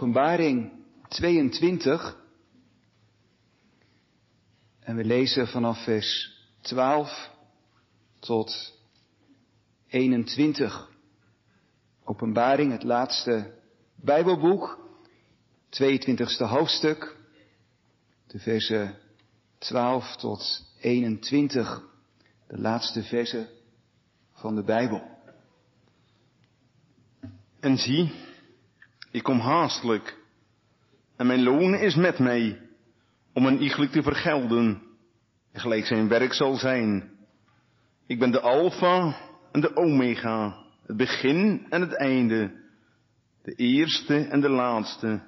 Openbaring 22. En we lezen vanaf vers 12 tot 21. Openbaring, het laatste Bijbelboek, 22e hoofdstuk, de versen 12 tot 21, de laatste versen van de Bijbel. En zie, ik kom haastelijk, en mijn loon is met mij, om een iegelijk te vergelden, gelijk zijn werk zal zijn. Ik ben de Alpha en de Omega, het begin en het einde, de eerste en de laatste.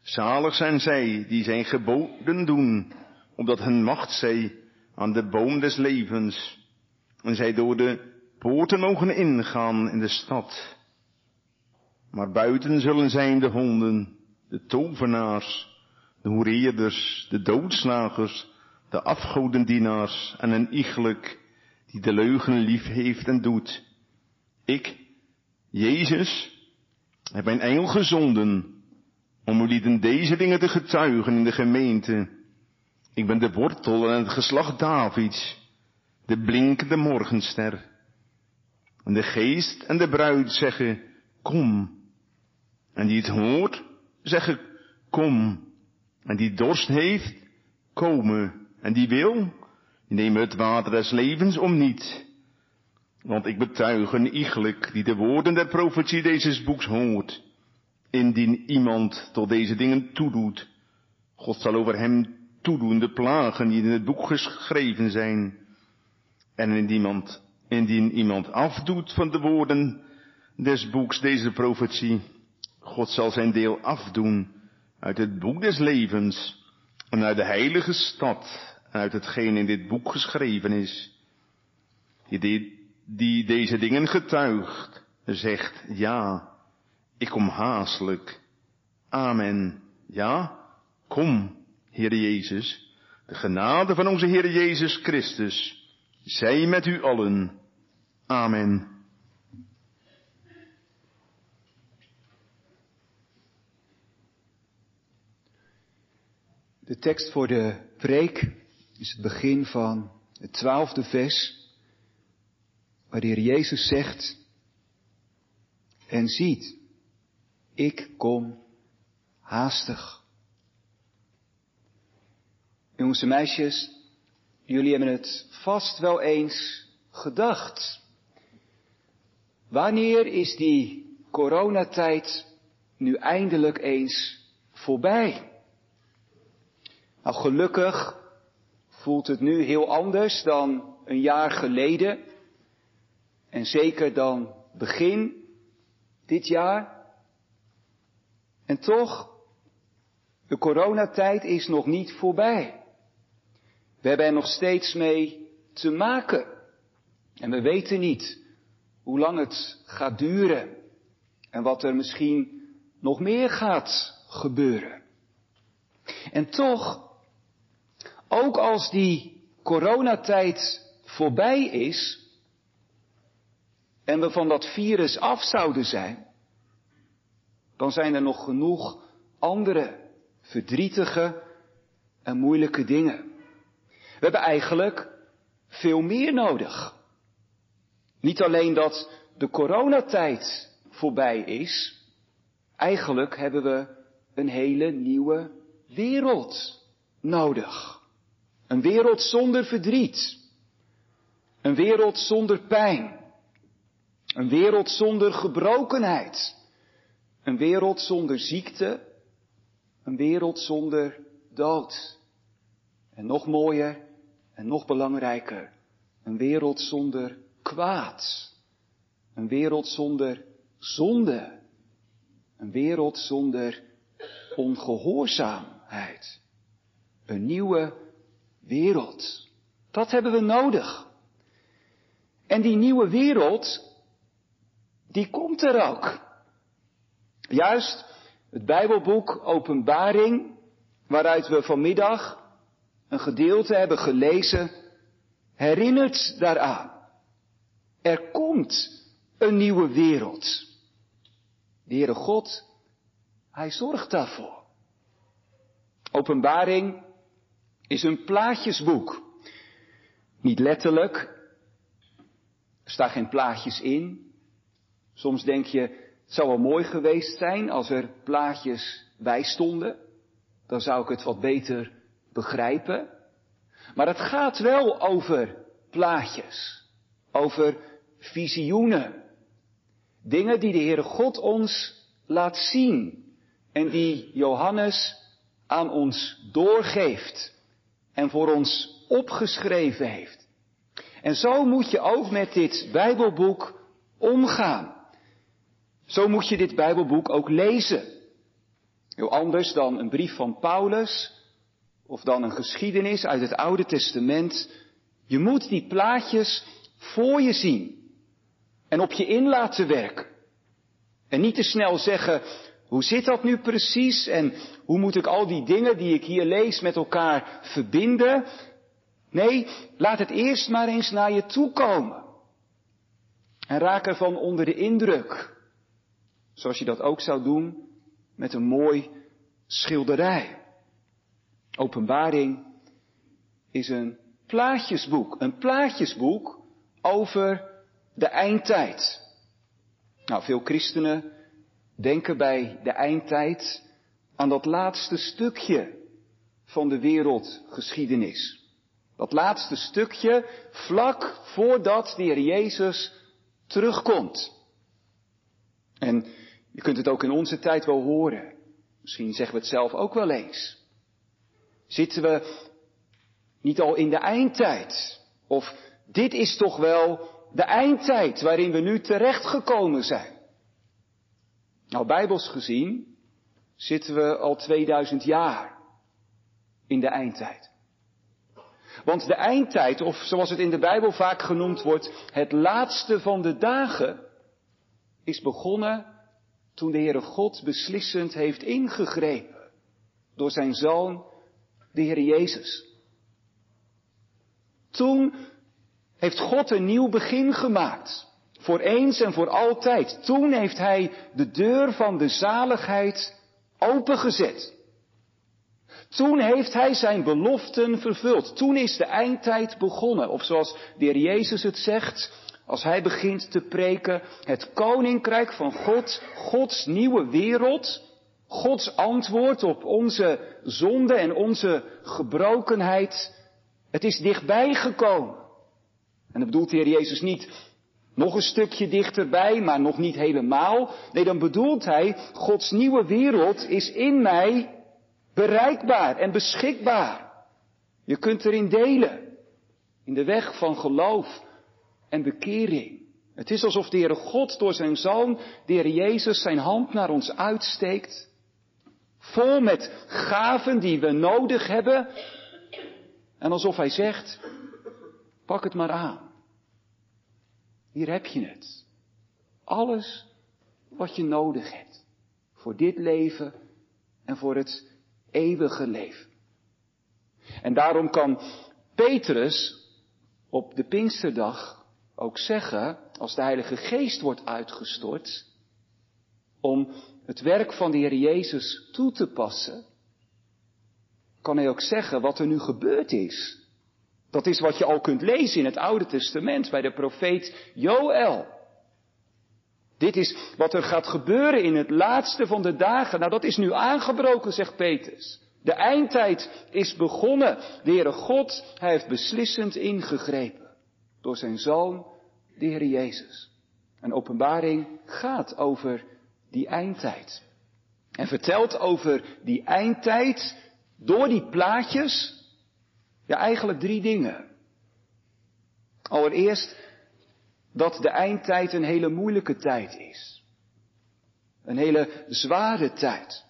Zalig zijn zij die zijn geboden doen, omdat hun macht zij aan de boom des levens, en zij door de poorten mogen ingaan in de stad. Maar buiten zullen zijn de honden, de tovenaars, de hoereerders, de doodslagers, de afgodendienaars en een iegelijk die de leugen lief heeft en doet. Ik, Jezus, heb mijn engel gezonden om u lieden deze dingen te getuigen in de gemeente. Ik ben de wortel en het geslacht Davids, de blinkende morgenster. En de geest en de bruid zeggen, kom. En die het hoort, zeggen, kom. En die dorst heeft, komen. En die wil, neem het water des levens om niet. Want ik betuig een iegelijk die de woorden der profetie deze boeks hoort. Indien iemand tot deze dingen toedoet, God zal over hem toedoen de plagen die in het boek geschreven zijn. En indien iemand, indien iemand afdoet van de woorden des boeks deze profetie, God zal zijn deel afdoen uit het boek des levens en uit de heilige stad en uit hetgeen in dit boek geschreven is. Die, die deze dingen getuigt, zegt ja, ik kom haastelijk. Amen. Ja, kom, Heer Jezus. De genade van onze Heer Jezus Christus, zij met u allen. Amen. De tekst voor de preek is het begin van het twaalfde vers, waar de Heer Jezus zegt, en ziet, ik kom haastig. Jongens en meisjes, jullie hebben het vast wel eens gedacht. Wanneer is die coronatijd nu eindelijk eens voorbij? Nou, gelukkig voelt het nu heel anders dan een jaar geleden. En zeker dan begin dit jaar. En toch, de coronatijd is nog niet voorbij. We hebben er nog steeds mee te maken. En we weten niet hoe lang het gaat duren. En wat er misschien nog meer gaat gebeuren. En toch ook als die coronatijd voorbij is en we van dat virus af zouden zijn, dan zijn er nog genoeg andere verdrietige en moeilijke dingen. We hebben eigenlijk veel meer nodig. Niet alleen dat de coronatijd voorbij is, eigenlijk hebben we een hele nieuwe wereld nodig. Een wereld zonder verdriet. Een wereld zonder pijn. Een wereld zonder gebrokenheid. Een wereld zonder ziekte. Een wereld zonder dood. En nog mooier en nog belangrijker. Een wereld zonder kwaad. Een wereld zonder zonde. Een wereld zonder ongehoorzaamheid. Een nieuwe wereld. Dat hebben we nodig. En die nieuwe wereld, die komt er ook. Juist het Bijbelboek Openbaring, waaruit we vanmiddag een gedeelte hebben gelezen, herinnert daaraan. Er komt een nieuwe wereld. De Heere God, Hij zorgt daarvoor. Openbaring is een plaatjesboek. Niet letterlijk. Er staan geen plaatjes in. Soms denk je, het zou wel mooi geweest zijn als er plaatjes bij stonden. Dan zou ik het wat beter begrijpen. Maar het gaat wel over plaatjes. Over visioenen. Dingen die de Heere God ons laat zien. En die Johannes aan ons doorgeeft. En voor ons opgeschreven heeft. En zo moet je ook met dit Bijbelboek omgaan. Zo moet je dit Bijbelboek ook lezen. Heel anders dan een brief van Paulus of dan een geschiedenis uit het Oude Testament. Je moet die plaatjes voor je zien en op je in laten werken. En niet te snel zeggen, hoe zit dat nu precies en hoe moet ik al die dingen die ik hier lees met elkaar verbinden? Nee, laat het eerst maar eens naar je toe komen. En raak ervan onder de indruk. Zoals je dat ook zou doen met een mooi schilderij. Openbaring is een plaatjesboek. Een plaatjesboek over de eindtijd. Nou, veel christenen denken bij de eindtijd aan dat laatste stukje van de wereldgeschiedenis. Dat laatste stukje vlak voordat de Heer Jezus terugkomt. En je kunt het ook in onze tijd wel horen. Misschien zeggen we het zelf ook wel eens. Zitten we niet al in de eindtijd? Of dit is toch wel de eindtijd waarin we nu terechtgekomen zijn? Nou, bijbels gezien zitten we al 2000 jaar in de eindtijd. Want de eindtijd, of zoals het in de Bijbel vaak genoemd wordt, het laatste van de dagen, is begonnen toen de Heere God beslissend heeft ingegrepen door zijn zoon, de Heer Jezus. Toen heeft God een nieuw begin gemaakt. Voor eens en voor altijd. Toen heeft Hij de deur van de zaligheid opengezet. Toen heeft Hij zijn beloften vervuld. Toen is de eindtijd begonnen. Of zoals de Heer Jezus het zegt, als Hij begint te preken, het koninkrijk van God, Gods nieuwe wereld, Gods antwoord op onze zonde en onze gebrokenheid, het is dichtbij gekomen. En dat bedoelt de Heer Jezus niet nog een stukje dichterbij, maar nog niet helemaal. Nee, dan bedoelt hij, Gods nieuwe wereld is in mij bereikbaar en beschikbaar. Je kunt erin delen. In de weg van geloof en bekering. Het is alsof de Heere God door zijn Zoon, de Heer Jezus, zijn hand naar ons uitsteekt. Vol met gaven die we nodig hebben. En alsof hij zegt, pak het maar aan. Hier heb je het. Alles wat je nodig hebt. Voor dit leven en voor het eeuwige leven. En daarom kan Petrus op de Pinksterdag ook zeggen, als de Heilige Geest wordt uitgestort, om het werk van de Heer Jezus toe te passen, kan hij ook zeggen wat er nu gebeurd is. Dat is wat je al kunt lezen in het Oude Testament bij de profeet Joël. Dit is wat er gaat gebeuren in het laatste van de dagen. Nou, dat is nu aangebroken, zegt Petrus. De eindtijd is begonnen. De Heere God, Hij heeft beslissend ingegrepen. Door zijn Zoon, de Heer Jezus. En openbaring gaat over die eindtijd. En vertelt over die eindtijd door die plaatjes. Ja, eigenlijk drie dingen. Allereerst dat de eindtijd een hele moeilijke tijd is. Een hele zware tijd.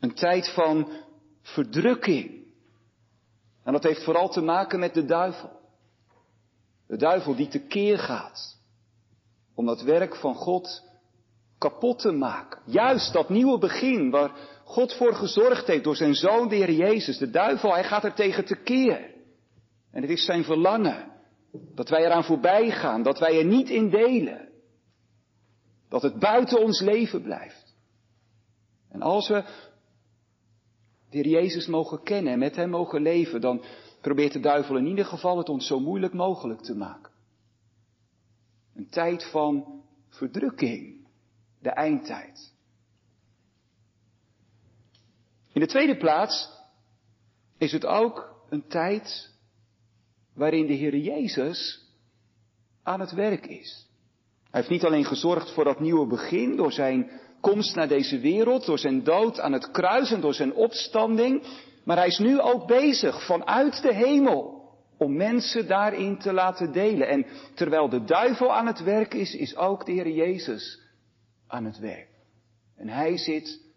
Een tijd van verdrukking. En dat heeft vooral te maken met de duivel. De duivel die tekeer gaat om dat werk van God kapot te maken. Juist dat nieuwe begin waar God voor gezorgd heeft door zijn zoon, de Heer Jezus. De duivel, hij gaat er tegen tekeer. En het is zijn verlangen dat wij eraan voorbij gaan, dat wij er niet in delen. Dat het buiten ons leven blijft. En als we de Heer Jezus mogen kennen en met Hem mogen leven, dan probeert de duivel in ieder geval het ons zo moeilijk mogelijk te maken. Een tijd van verdrukking, de eindtijd. In de tweede plaats is het ook een tijd waarin de Heer Jezus aan het werk is. Hij heeft niet alleen gezorgd voor dat nieuwe begin door zijn komst naar deze wereld, door zijn dood aan het kruis en door zijn opstanding, maar hij is nu ook bezig vanuit de hemel om mensen daarin te laten delen. En terwijl de duivel aan het werk is, is ook de Heer Jezus aan het werk. En hij zit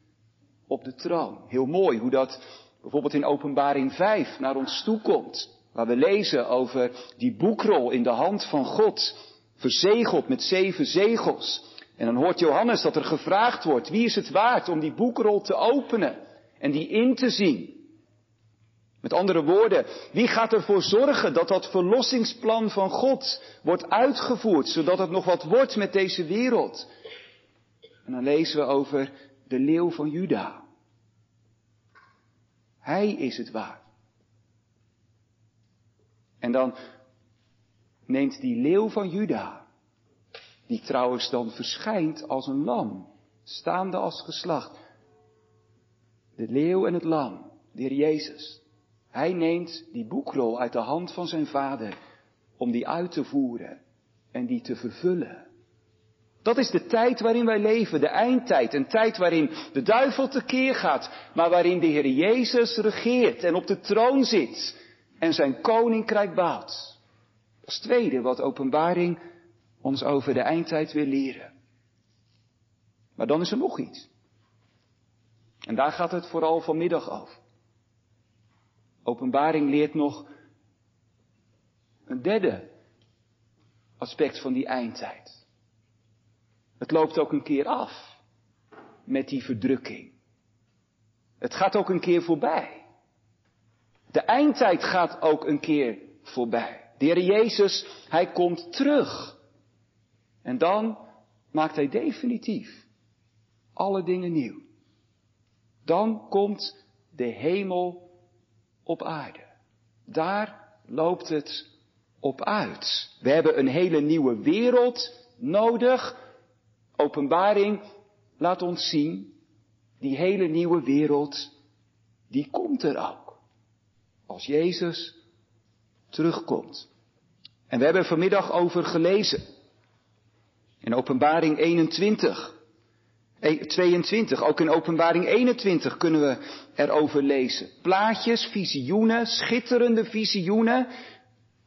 op de troon. Heel mooi hoe dat bijvoorbeeld in Openbaring 5 naar ons toe komt. Waar we lezen over die boekrol in de hand van God, verzegeld met zeven zegels. En dan hoort Johannes dat er gevraagd wordt, wie is het waard om die boekrol te openen en die in te zien? Met andere woorden, wie gaat ervoor zorgen dat dat verlossingsplan van God wordt uitgevoerd, zodat het nog wat wordt met deze wereld? En dan lezen we over de leeuw van Juda. Hij is het waard. En dan neemt die leeuw van Juda, die trouwens dan verschijnt als een lam, staande als geslacht, de leeuw en het lam, de Heer Jezus, hij neemt die boekrol uit de hand van zijn vader om die uit te voeren en die te vervullen. Dat is de tijd waarin wij leven, de eindtijd. Een tijd waarin de duivel tekeer gaat, maar waarin de Heer Jezus regeert en op de troon zit en zijn koninkrijk bouwt. Dat is het tweede wat openbaring ons over de eindtijd wil leren. Maar dan is er nog iets. En daar gaat het vooral vanmiddag over. Openbaring leert nog een derde aspect van die eindtijd. Het loopt ook een keer af met die verdrukking. Het gaat ook een keer voorbij. De eindtijd gaat ook een keer voorbij. De Heer Jezus, Hij komt terug. En dan maakt Hij definitief alle dingen nieuw. Dan komt de hemel op aarde. Daar loopt het op uit. We hebben een hele nieuwe wereld nodig. Openbaring laat ons zien, die hele nieuwe wereld, die komt er ook. Als Jezus terugkomt. En we hebben vanmiddag over gelezen. In Openbaring 21. 22, ook in Openbaring 21 kunnen we erover lezen. Plaatjes, visioenen, schitterende visioenen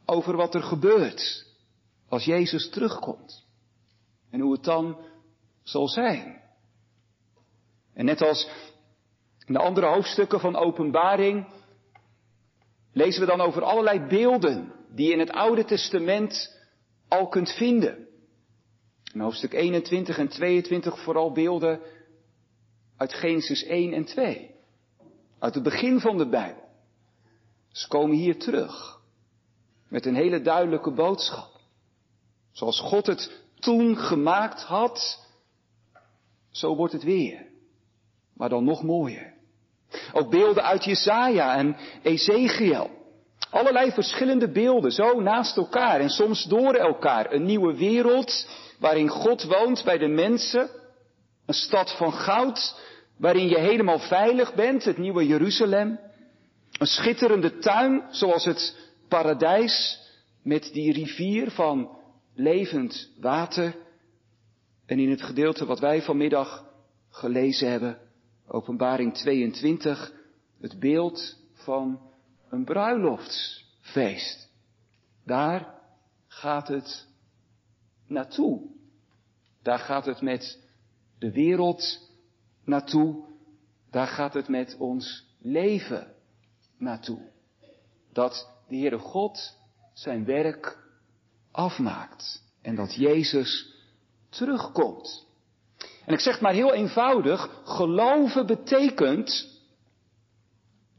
over wat er gebeurt als Jezus terugkomt. En hoe het dan zal zijn. En net als in de andere hoofdstukken van Openbaring lezen we dan over allerlei beelden die je in het Oude Testament al kunt vinden. In hoofdstuk 21 en 22 vooral beelden uit Genesis 1 en 2. Uit het begin van de Bijbel. Ze komen hier terug. Met een hele duidelijke boodschap. Zoals God het toen gemaakt had, zo wordt het weer. Maar dan nog mooier. Ook beelden uit Jesaja en Ezekiel. Allerlei verschillende beelden, zo naast elkaar en soms door elkaar. Een nieuwe wereld waarin God woont bij de mensen. Een stad van goud, waarin je helemaal veilig bent, het nieuwe Jeruzalem. Een schitterende tuin, zoals het paradijs, met die rivier van levend water. En in het gedeelte wat wij vanmiddag gelezen hebben, openbaring 22, het beeld van een bruiloftsfeest. Daar gaat het naartoe. Daar gaat het met de wereld naartoe. Daar gaat het met ons leven naartoe. Dat de Heere God zijn werk afmaakt. En dat Jezus terugkomt. En ik zeg maar heel eenvoudig, geloven betekent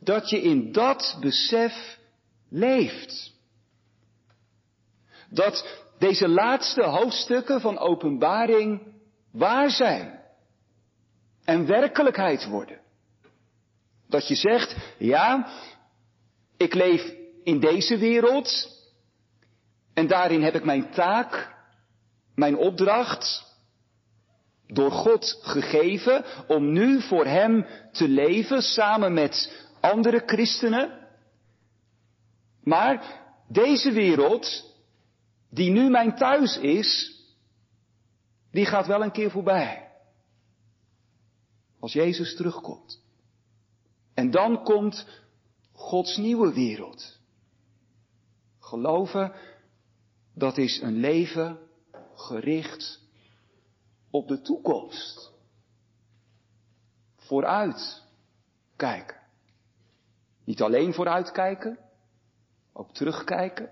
dat je in dat besef leeft. Dat deze laatste hoofdstukken van openbaring waar zijn. en werkelijkheid worden. Dat je zegt, ja, ik leef in deze wereld en daarin heb ik mijn taak, mijn opdracht, door God gegeven om nu voor Hem te leven samen met andere christenen. Maar deze wereld, die nu mijn thuis is, die gaat wel een keer voorbij. Als Jezus terugkomt. En dan komt Gods nieuwe wereld. Geloven, dat is een leven gericht op de toekomst. Vooruit kijken. Niet alleen vooruit kijken, ook terugkijken.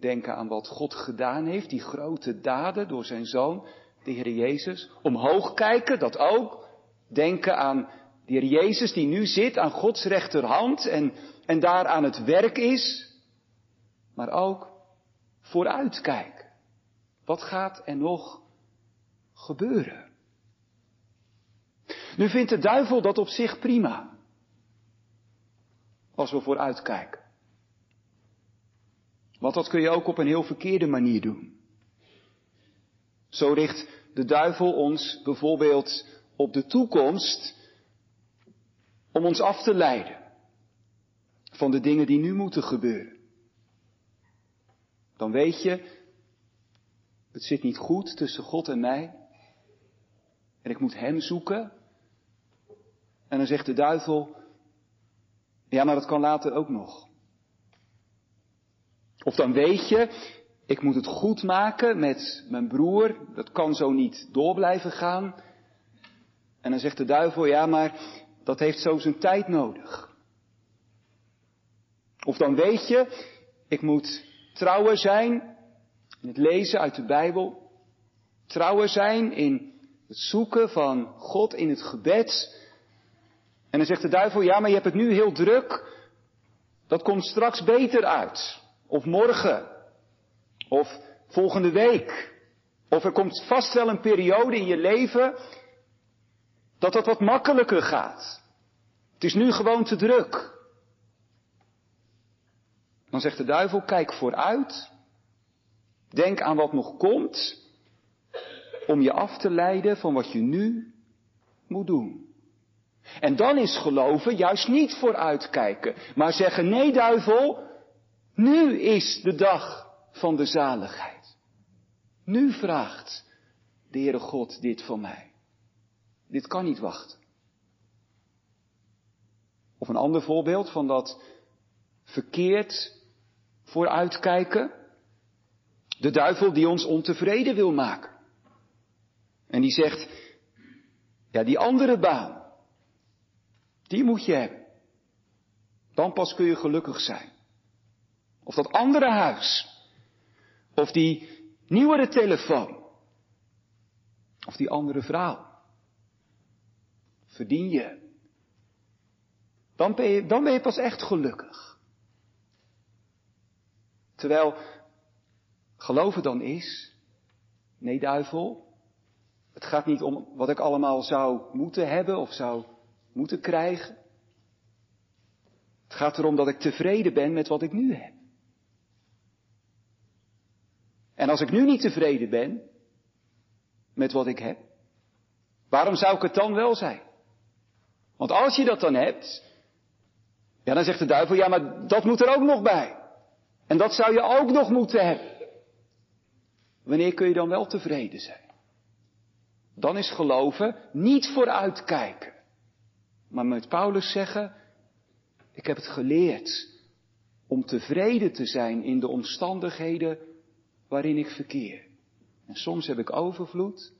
Denken aan wat God gedaan heeft, die grote daden door zijn zoon, de Heer Jezus. Omhoog kijken, dat ook. Denken aan de Heer Jezus die nu zit aan Gods rechterhand en, en daar aan het werk is. Maar ook vooruitkijken. Wat gaat er nog gebeuren? Nu vindt de duivel dat op zich prima. Als we vooruitkijken. Want dat kun je ook op een heel verkeerde manier doen. Zo richt de duivel ons bijvoorbeeld op de toekomst om ons af te leiden van de dingen die nu moeten gebeuren. Dan weet je, het zit niet goed tussen God en mij. En ik moet Hem zoeken. En dan zegt de duivel, ja maar dat kan later ook nog. Of dan weet je, ik moet het goed maken met mijn broer, dat kan zo niet door blijven gaan. En dan zegt de duivel, ja maar dat heeft zo zijn tijd nodig. Of dan weet je, ik moet trouwer zijn in het lezen uit de Bijbel. Trouwer zijn in het zoeken van God in het gebed. En dan zegt de duivel, ja maar je hebt het nu heel druk. Dat komt straks beter uit. Of morgen. Of volgende week. Of er komt vast wel een periode in je leven dat dat wat makkelijker gaat. Het is nu gewoon te druk. Dan zegt de duivel, kijk vooruit. Denk aan wat nog komt. Om je af te leiden van wat je nu moet doen. En dan is geloven juist niet vooruitkijken, maar zeggen, nee duivel, nu is de dag van de zaligheid. Nu vraagt de Heere God dit van mij. Dit kan niet wachten. Of een ander voorbeeld van dat verkeerd vooruitkijken. De duivel die ons ontevreden wil maken. En die zegt, ja die andere baan, die moet je hebben. Dan pas kun je gelukkig zijn. Of dat andere huis. Of die nieuwere telefoon. Of die andere vrouw. Verdien je. Dan ben je, dan ben je pas echt gelukkig. Terwijl geloven dan is, nee duivel, het gaat niet om wat ik allemaal zou moeten hebben of zou moeten krijgen. Het gaat erom dat ik tevreden ben met wat ik nu heb. En als ik nu niet tevreden ben met wat ik heb, waarom zou ik het dan wel zijn? Want als je dat dan hebt, ja dan zegt de duivel, ja maar dat moet er ook nog bij. En dat zou je ook nog moeten hebben. Wanneer kun je dan wel tevreden zijn? Dan is geloven niet vooruitkijken. Maar met Paulus zeggen, ik heb het geleerd om tevreden te zijn in de omstandigheden waarin ik verkeer. En soms heb ik overvloed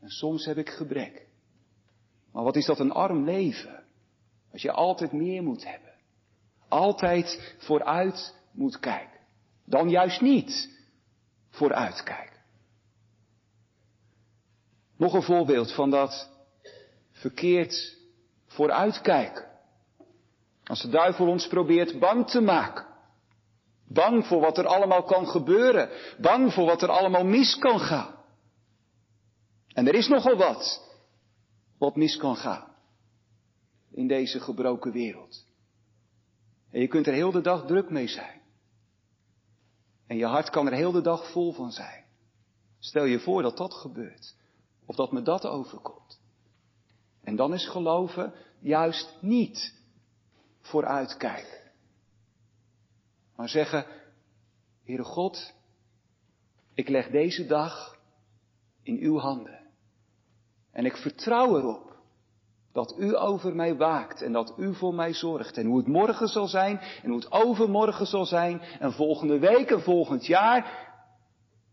en soms heb ik gebrek. Maar wat is dat een arm leven? Als je altijd meer moet hebben. Altijd vooruit moet kijken. Dan juist niet vooruit kijken. Nog een voorbeeld van dat verkeerd vooruitkijken. Als de duivel ons probeert bang te maken. Bang voor wat er allemaal kan gebeuren. Bang voor wat er allemaal mis kan gaan. En er is nogal wat wat mis kan gaan in deze gebroken wereld. En je kunt er heel de dag druk mee zijn. En je hart kan er heel de dag vol van zijn. Stel je voor dat dat gebeurt. Of dat me dat overkomt. En dan is geloven juist niet vooruitkijken. Maar zeggen, Heere God, ik leg deze dag in uw handen. En ik vertrouw erop dat u over mij waakt en dat u voor mij zorgt. En hoe het morgen zal zijn en hoe het overmorgen zal zijn en volgende week en volgend jaar.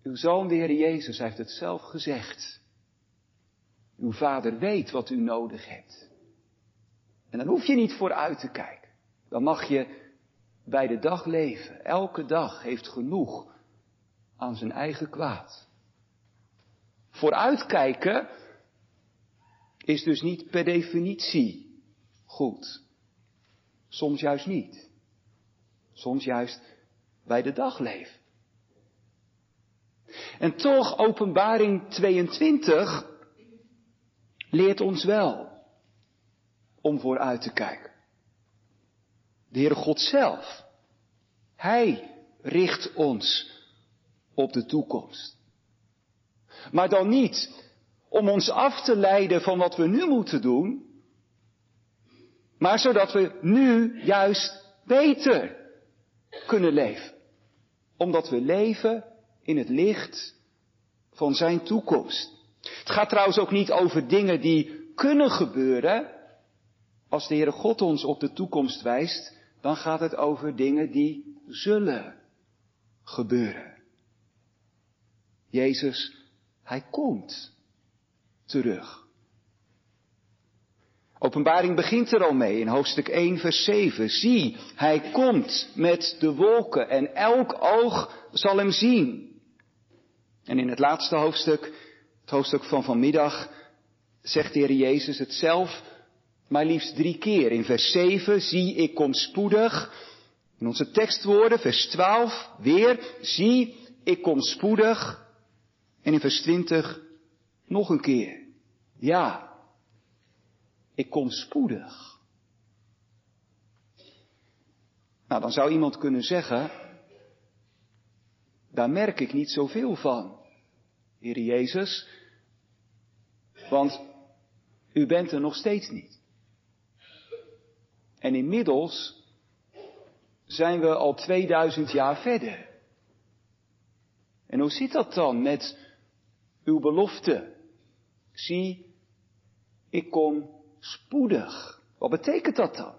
Uw zoon, de Heer Jezus, heeft het zelf gezegd. Uw vader weet wat u nodig hebt. En dan hoef je niet vooruit te kijken. Dan mag je bij de dag leven. Elke dag heeft genoeg aan zijn eigen kwaad. Vooruitkijken is dus niet per definitie goed. Soms juist niet. Soms juist bij de dag leven. En toch, openbaring 22 leert ons wel om vooruit te kijken. De Heere God zelf, Hij richt ons op de toekomst. Maar dan niet om ons af te leiden van wat we nu moeten doen, maar zodat we nu juist beter kunnen leven. Omdat we leven in het licht van Zijn toekomst. Het gaat trouwens ook niet over dingen die kunnen gebeuren. Als de Heere God ons op de toekomst wijst, dan gaat het over dingen die zullen gebeuren. Jezus, Hij komt terug. Openbaring begint er al mee in hoofdstuk 1, vers 7. Zie, hij komt met de wolken en elk oog zal hem zien. En in het laatste hoofdstuk, het hoofdstuk van vanmiddag, zegt de Heer Jezus het zelf, maar liefst drie keer. In vers 7, zie, ik kom spoedig. In onze tekstwoorden, vers 12, weer, zie, ik kom spoedig. En in vers 20, nog een keer. Ja, ik kom spoedig. Nou, dan zou iemand kunnen zeggen, daar merk ik niet zoveel van, Heer Jezus, want u bent er nog steeds niet. En inmiddels zijn we al 2000 jaar verder. En hoe zit dat dan met uw belofte Zie, ik kom spoedig. Wat betekent dat dan?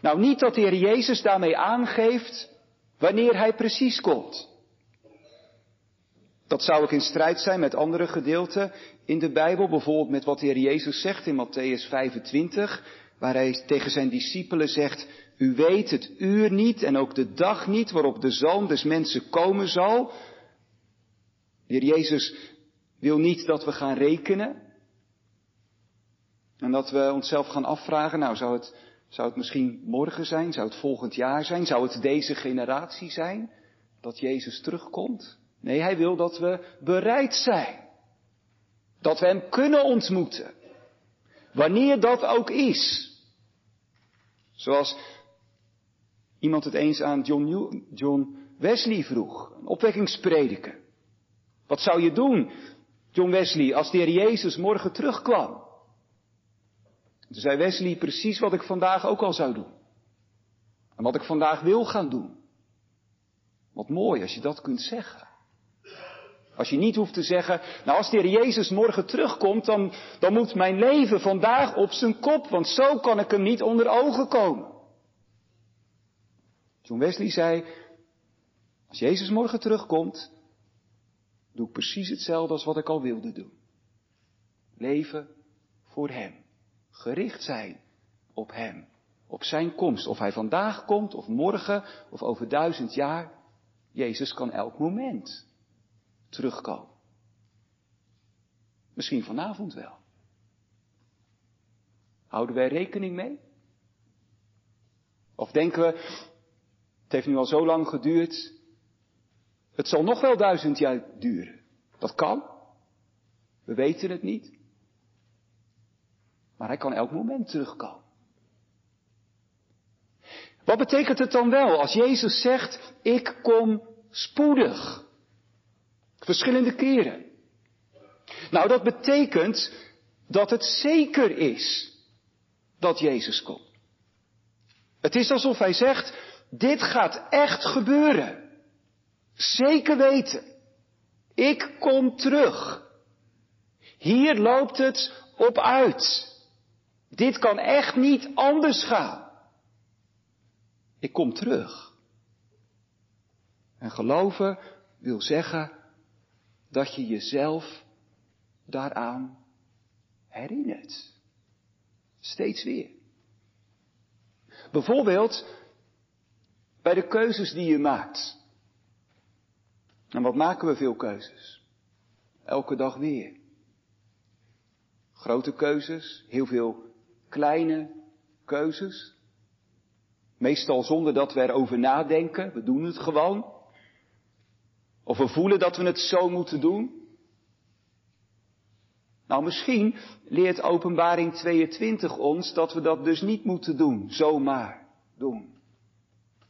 Nou, niet dat de Heer Jezus daarmee aangeeft wanneer Hij precies komt. Dat zou ook in strijd zijn met andere gedeelten in de Bijbel, bijvoorbeeld met wat de Heer Jezus zegt in Matthäus 25, waar Hij tegen zijn discipelen zegt, u weet het uur niet en ook de dag niet waarop de Zoon des Mensen komen zal. De Heer Jezus wil niet dat we gaan rekenen. En dat we onszelf gaan afvragen, nou zou het, zou het misschien morgen zijn, zou het volgend jaar zijn, zou het deze generatie zijn dat Jezus terugkomt? Nee, hij wil dat we bereid zijn. Dat we Hem kunnen ontmoeten. Wanneer dat ook is. Zoals iemand het eens aan John, John Wesley vroeg, een opwekkingsprediker. Wat zou je doen John Wesley, als de Heer Jezus morgen terugkwam. Toen zei Wesley precies wat ik vandaag ook al zou doen. En wat ik vandaag wil gaan doen. Wat mooi als je dat kunt zeggen. Als je niet hoeft te zeggen, nou als de Heer Jezus morgen terugkomt, dan, dan moet mijn leven vandaag op zijn kop, want zo kan ik hem niet onder ogen komen. John Wesley zei, als Jezus morgen terugkomt, doe ik precies hetzelfde als wat ik al wilde doen. Leven voor Hem. Gericht zijn op Hem. Op Zijn komst. Of Hij vandaag komt, of morgen, of over duizend jaar. Jezus kan elk moment terugkomen. Misschien vanavond wel. Houden wij rekening mee? Of denken we, het heeft nu al zo lang geduurd, het zal nog wel duizend jaar duren. Dat kan. We weten het niet. Maar hij kan elk moment terugkomen. Wat betekent het dan wel als Jezus zegt, ik kom spoedig? Verschillende keren. Nou, dat betekent dat het zeker is dat Jezus komt. Het is alsof hij zegt, dit gaat echt gebeuren. Zeker weten. Ik kom terug. Hier loopt het op uit. Dit kan echt niet anders gaan. Ik kom terug. En geloven wil zeggen dat je jezelf daaraan herinnert. Steeds weer. Bijvoorbeeld bij de keuzes die je maakt. En wat maken we veel keuzes? Elke dag weer. Grote keuzes, heel veel kleine keuzes. Meestal zonder dat we erover nadenken. We doen het gewoon. Of we voelen dat we het zo moeten doen. Nou, misschien leert Openbaring 22 ons dat we dat dus niet moeten doen, zomaar doen.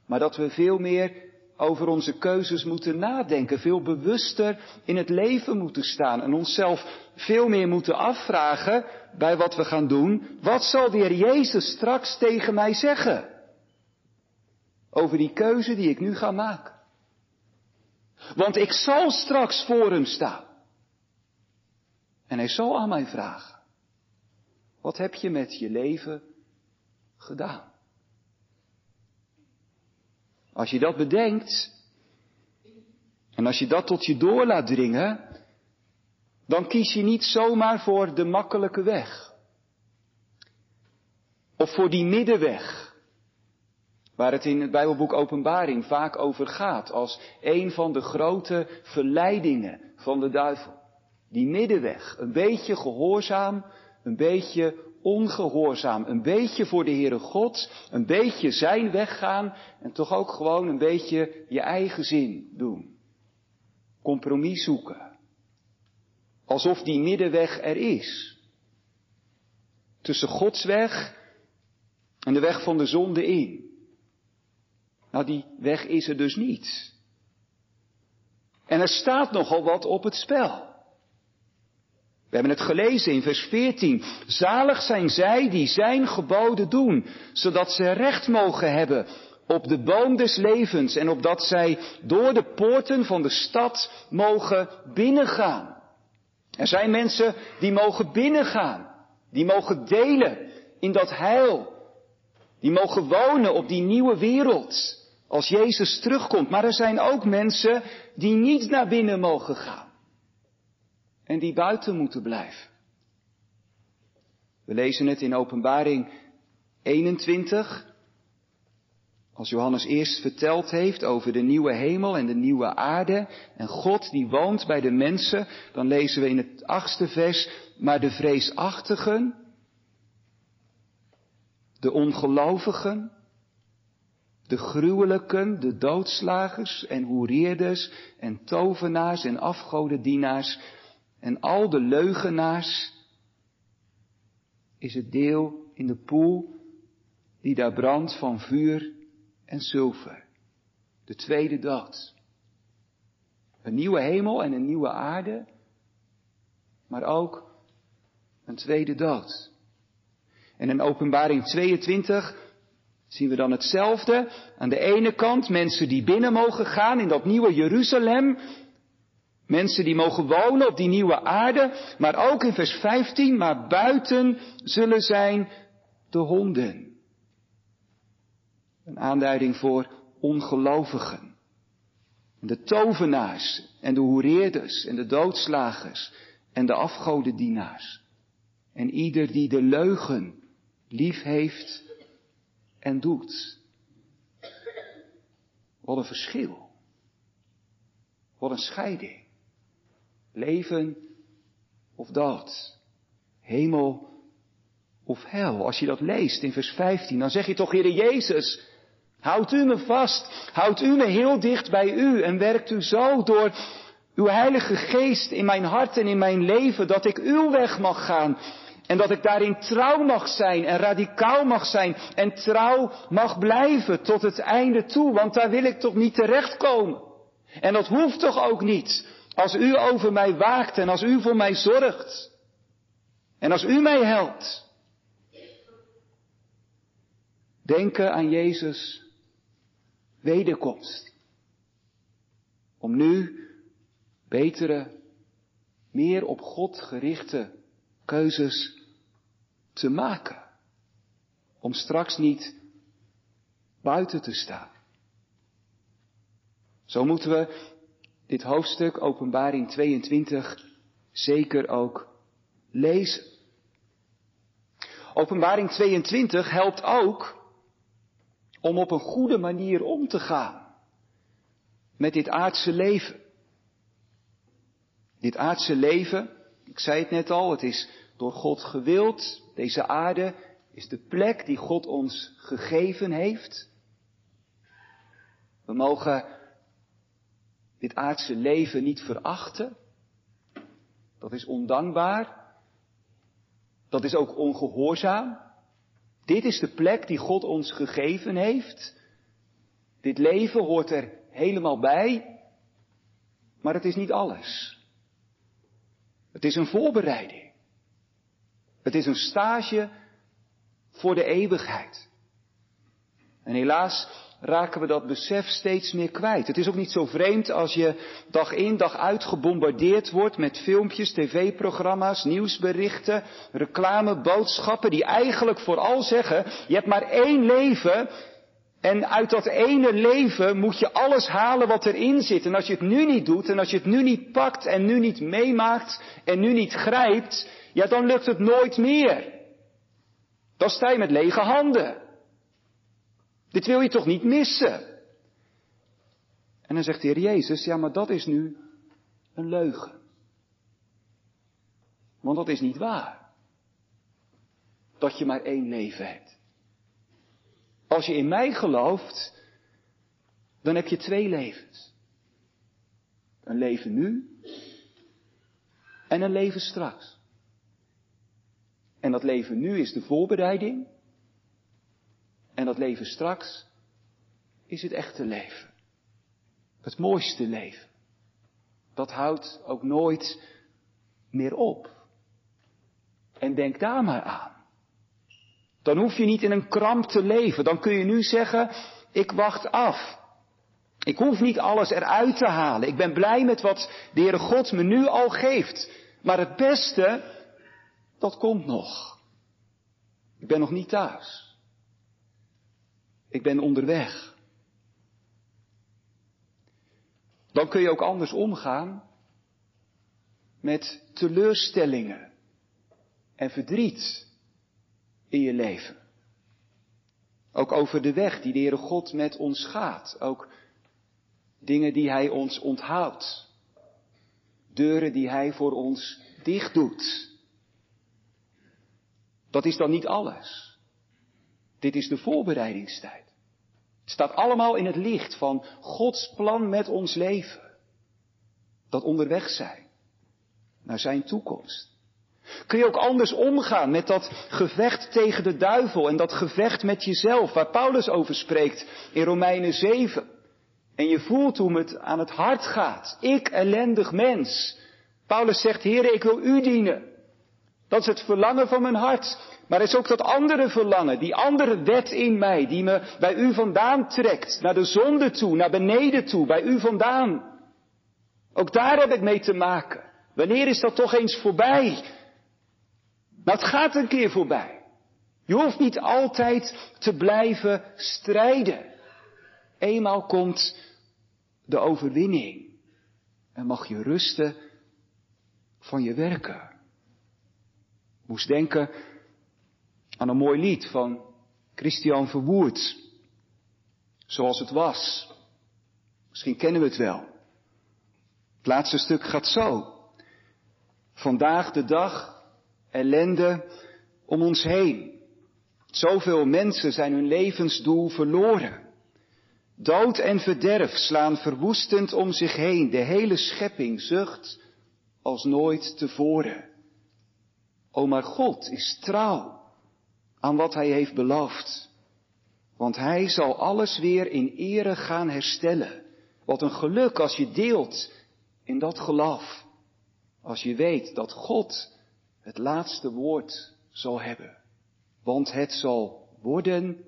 Maar dat we veel meer over onze keuzes moeten nadenken, veel bewuster in het leven moeten staan en onszelf veel meer moeten afvragen bij wat we gaan doen. Wat zal de Heer Jezus straks tegen mij zeggen? Over die keuze die ik nu ga maken. Want ik zal straks voor hem staan. En hij zal aan mij vragen. Wat heb je met je leven gedaan? Als je dat bedenkt, en als je dat tot je door laat dringen, dan kies je niet zomaar voor de makkelijke weg. Of voor die middenweg, waar het in het Bijbelboek Openbaring vaak over gaat, als een van de grote verleidingen van de duivel. Die middenweg, een beetje gehoorzaam, een beetje ongehoorzaam, een beetje voor de Heere God, een beetje zijn weg gaan en toch ook gewoon een beetje je eigen zin doen. Compromis zoeken. Alsof die middenweg er is. Tussen Gods weg en de weg van de zonde in. Nou, die weg is er dus niet. En er staat nogal wat op het spel. We hebben het gelezen in vers 14. Zalig zijn zij die zijn geboden doen, zodat ze recht mogen hebben op de boom des levens en opdat zij door de poorten van de stad mogen binnengaan. Er zijn mensen die mogen binnengaan, die mogen delen in dat heil, die mogen wonen op die nieuwe wereld als Jezus terugkomt. Maar er zijn ook mensen die niet naar binnen mogen gaan en die buiten moeten blijven. We lezen het in Openbaring 21. Als Johannes eerst verteld heeft over de nieuwe hemel en de nieuwe aarde en God die woont bij de mensen, dan lezen we in het achtste vers, maar de vreesachtigen, de ongelovigen, de gruwelijken, de doodslagers en hoereerders en tovenaars en afgodendienaars, en al de leugenaars is het deel in de poel die daar brandt van vuur en zilver. De tweede dood. Een nieuwe hemel en een nieuwe aarde, maar ook een tweede dood. En in openbaring 22 zien we dan hetzelfde. Aan de ene kant mensen die binnen mogen gaan in dat nieuwe Jeruzalem, Mensen die mogen wonen op die nieuwe aarde, maar ook in vers 15, maar buiten zullen zijn de honden. Een aanduiding voor ongelovigen. De tovenaars en de hoereerders en de doodslagers en de afgodendienaars. En ieder die de leugen lief heeft en doet. Wat een verschil. Wat een scheiding. Leven of dood. Hemel of hel. Als je dat leest in vers 15, dan zeg je toch, Heere Jezus, houdt u me vast, houdt u me heel dicht bij u en werkt u zo door uw heilige geest in mijn hart en in mijn leven, dat ik uw weg mag gaan En dat ik daarin trouw mag zijn en radicaal mag zijn en trouw mag blijven tot het einde toe, want daar wil ik toch niet terechtkomen. En dat hoeft toch ook niet, als u over mij waakt en als u voor mij zorgt. En als u mij helpt. Denken aan Jezus wederkomst. Om nu betere, meer op God gerichte keuzes te maken. Om straks niet buiten te staan. Zo moeten we dit hoofdstuk, Openbaring 22, zeker ook lezen. Openbaring 22 helpt ook om op een goede manier om te gaan met dit aardse leven. Dit aardse leven, ik zei het net al, het is door God gewild. Deze aarde is de plek die God ons gegeven heeft. We mogen dit aardse leven niet verachten. Dat is ondankbaar. Dat is ook ongehoorzaam. Dit is de plek die God ons gegeven heeft. Dit leven hoort er helemaal bij. Maar het is niet alles. Het is een voorbereiding. Het is een stage voor de eeuwigheid. En helaas raken we dat besef steeds meer kwijt. Het is ook niet zo vreemd als je dag in dag uit gebombardeerd wordt met filmpjes, tv-programma's, nieuwsberichten, reclameboodschappen die eigenlijk vooral zeggen, je hebt maar één leven en uit dat ene leven moet je alles halen wat erin zit. En als je het nu niet doet en als je het nu niet pakt en nu niet meemaakt en nu niet grijpt, ja dan lukt het nooit meer. Dan sta je met lege handen. Dit wil je toch niet missen? En dan zegt de Heer Jezus, ja maar dat is nu een leugen. Want dat is niet waar. Dat je maar één leven hebt. Als je in mij gelooft, dan heb je twee levens. Een leven nu en een leven straks. En dat leven nu is de voorbereiding. En dat leven straks is het echte leven. Het mooiste leven. Dat houdt ook nooit meer op. En denk daar maar aan. Dan hoef je niet in een kramp te leven. Dan kun je nu zeggen, ik wacht af. Ik hoef niet alles eruit te halen. Ik ben blij met wat de Heere God me nu al geeft. Maar het beste, dat komt nog. Ik ben nog niet thuis. Ik ben onderweg. Dan kun je ook anders omgaan met teleurstellingen en verdriet in je leven. Ook over de weg die de Heere God met ons gaat. Ook dingen die Hij ons onthoudt. Deuren die Hij voor ons dicht doet. Dat is dan niet alles. Dit is de voorbereidingstijd. Staat allemaal in het licht van Gods plan met ons leven. Dat onderweg zijn naar zijn toekomst. Kun je ook anders omgaan met dat gevecht tegen de duivel en dat gevecht met jezelf, waar Paulus over spreekt in Romeinen 7. En je voelt hoe het aan het hart gaat. Ik, ellendig mens. Paulus zegt, Heer, ik wil u dienen. Dat is het verlangen van mijn hart. Maar er is ook dat andere verlangen, die andere wet in mij, die me bij u vandaan trekt, naar de zonde toe, naar beneden toe, bij u vandaan. Ook daar heb ik mee te maken. Wanneer is dat toch eens voorbij? Maar het gaat een keer voorbij. Je hoeft niet altijd te blijven strijden. Eenmaal komt de overwinning. En mag je rusten van je werken. Moest denken aan een mooi lied van Christian Verwoerd. Zoals het was. Misschien kennen we het wel. Het laatste stuk gaat zo. Vandaag de dag ellende om ons heen. Zoveel mensen zijn hun levensdoel verloren. Dood en verderf slaan verwoestend om zich heen. De hele schepping zucht als nooit tevoren. O maar God is trouw aan wat hij heeft beloofd. Want hij zal alles weer in ere gaan herstellen. Wat een geluk als je deelt in dat geloof. Als je weet dat God het laatste woord zal hebben. Want het zal worden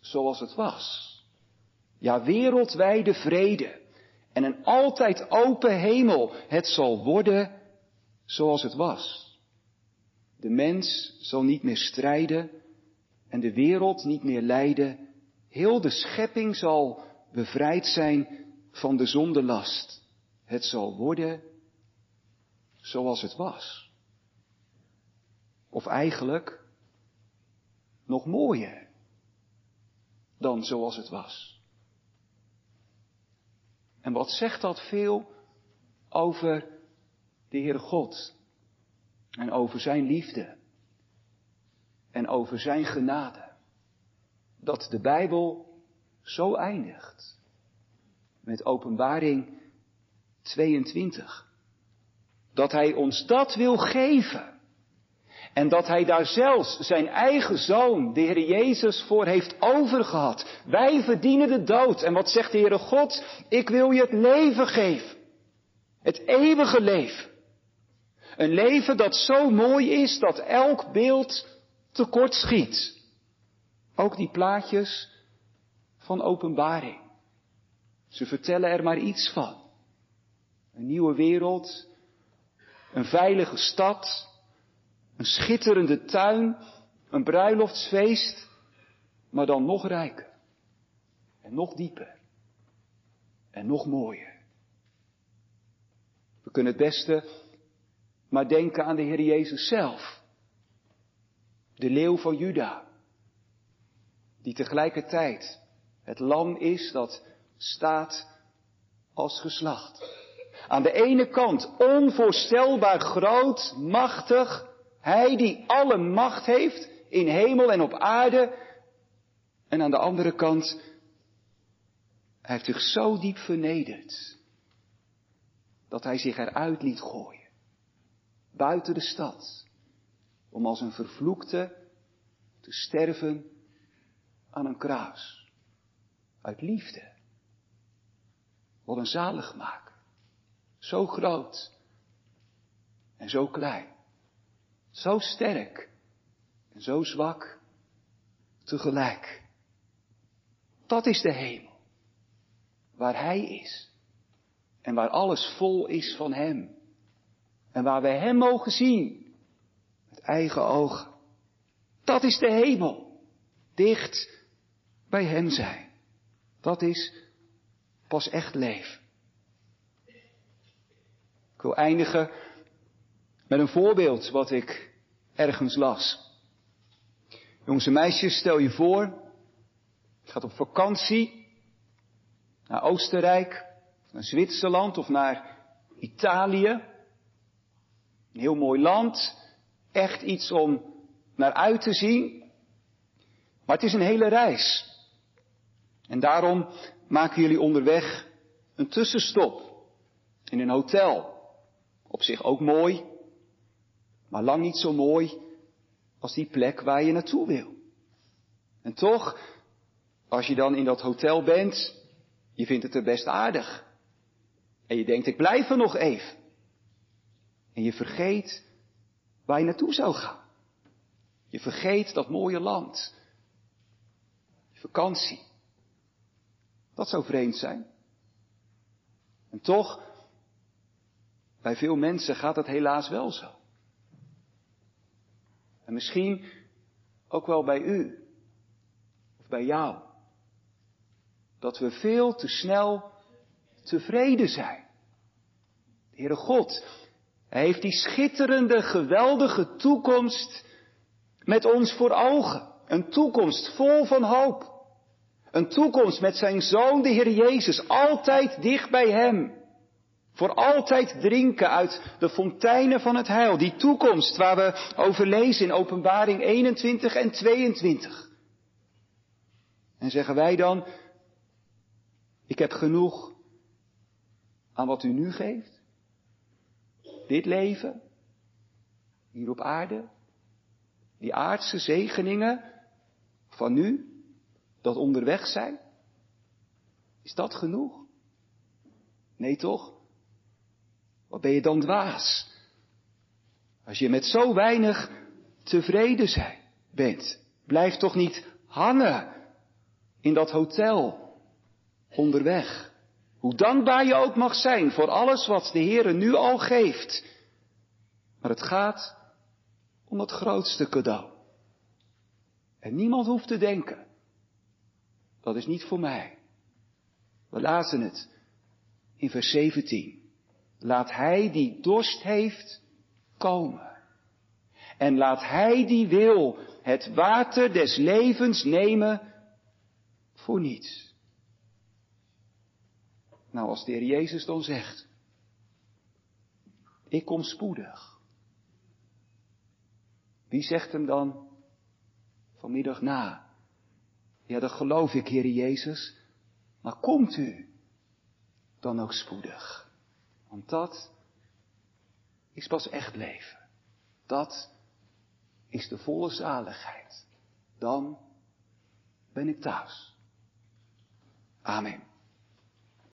zoals het was. Ja, wereldwijde vrede en een altijd open hemel. Het zal worden zoals het was. De mens zal niet meer strijden en de wereld niet meer lijden. Heel de schepping zal bevrijd zijn van de zondelast. Het zal worden zoals het was. Of eigenlijk nog mooier dan zoals het was. En wat zegt dat veel over de Heer God en over Zijn liefde en over Zijn genade? Dat de Bijbel zo eindigt met Openbaring 22. Dat Hij ons dat wil geven. En dat hij daar zelfs zijn eigen zoon, de Heer Jezus, voor heeft overgehad. Wij verdienen de dood. En wat zegt de Heere God? Ik wil je het leven geven. Het eeuwige leven. Een leven dat zo mooi is dat elk beeld tekort schiet. Ook die plaatjes van openbaring. Ze vertellen er maar iets van. Een nieuwe wereld, een veilige stad, een schitterende tuin, een bruiloftsfeest, maar dan nog rijker. En nog dieper. En nog mooier. We kunnen het beste maar denken aan de Heer Jezus zelf. De leeuw van Juda. Die tegelijkertijd het lam is dat staat als geslacht. Aan de ene kant onvoorstelbaar groot, machtig, hij die alle macht heeft in hemel en op aarde. En aan de andere kant, hij heeft zich zo diep vernederd. Dat hij zich eruit liet gooien. Buiten de stad. Om als een vervloekte te sterven aan een kruis. Uit liefde. Wat een zalig maken. Zo groot. En zo klein. Zo sterk en zo zwak tegelijk. Dat is de hemel. Waar Hij is. En waar alles vol is van Hem. En waar wij Hem mogen zien. Met eigen ogen. Dat is de hemel. Dicht bij Hem zijn. Dat is pas echt leven. Ik wil eindigen met een voorbeeld wat ik ergens las. Jongens en meisjes, stel je voor, je gaat op vakantie naar Oostenrijk, naar Zwitserland of naar Italië. Een heel mooi land, echt iets om naar uit te zien. Maar het is een hele reis. En daarom maken jullie onderweg een tussenstop in een hotel. Op zich ook mooi, maar lang niet zo mooi als die plek waar je naartoe wil. En toch, als je dan in dat hotel bent, je vindt het er best aardig. En je denkt, ik blijf er nog even. En je vergeet waar je naartoe zou gaan. Je vergeet dat mooie land. Vakantie. Dat zou vreemd zijn. En toch, bij veel mensen gaat het helaas wel zo. En misschien ook wel bij u of bij jou. Dat we veel te snel tevreden zijn. De Heere God, Hij heeft die schitterende, geweldige toekomst met ons voor ogen. Een toekomst vol van hoop. Een toekomst met zijn Zoon, de Heer Jezus, altijd dicht bij Hem. Voor altijd drinken uit de fonteinen van het heil. Die toekomst waar we over lezen in Openbaring 21 en 22. En zeggen wij dan, ik heb genoeg aan wat u nu geeft. Dit leven. hier op aarde? Die aardse zegeningen van nu, dat onderweg zijn? Is dat genoeg? Nee toch? Wat ben je dan dwaas? Als je met zo weinig tevreden bent, blijf toch niet hangen in dat hotel onderweg. Hoe dankbaar je ook mag zijn voor alles wat de Heere nu al geeft. Maar het gaat om het grootste cadeau. En niemand hoeft te denken, dat is niet voor mij. We lazen het in vers 17. Laat hij die dorst heeft komen. En laat hij die wil het water des levens nemen voor niets. Nou, als de Heer Jezus dan zegt, ik kom spoedig. Wie zegt hem dan vanmiddag na? Ja, dat geloof ik, Heer Jezus. Maar komt u dan ook spoedig? Want dat is pas echt leven. Dat is de volle zaligheid. Dan ben ik thuis. Amen.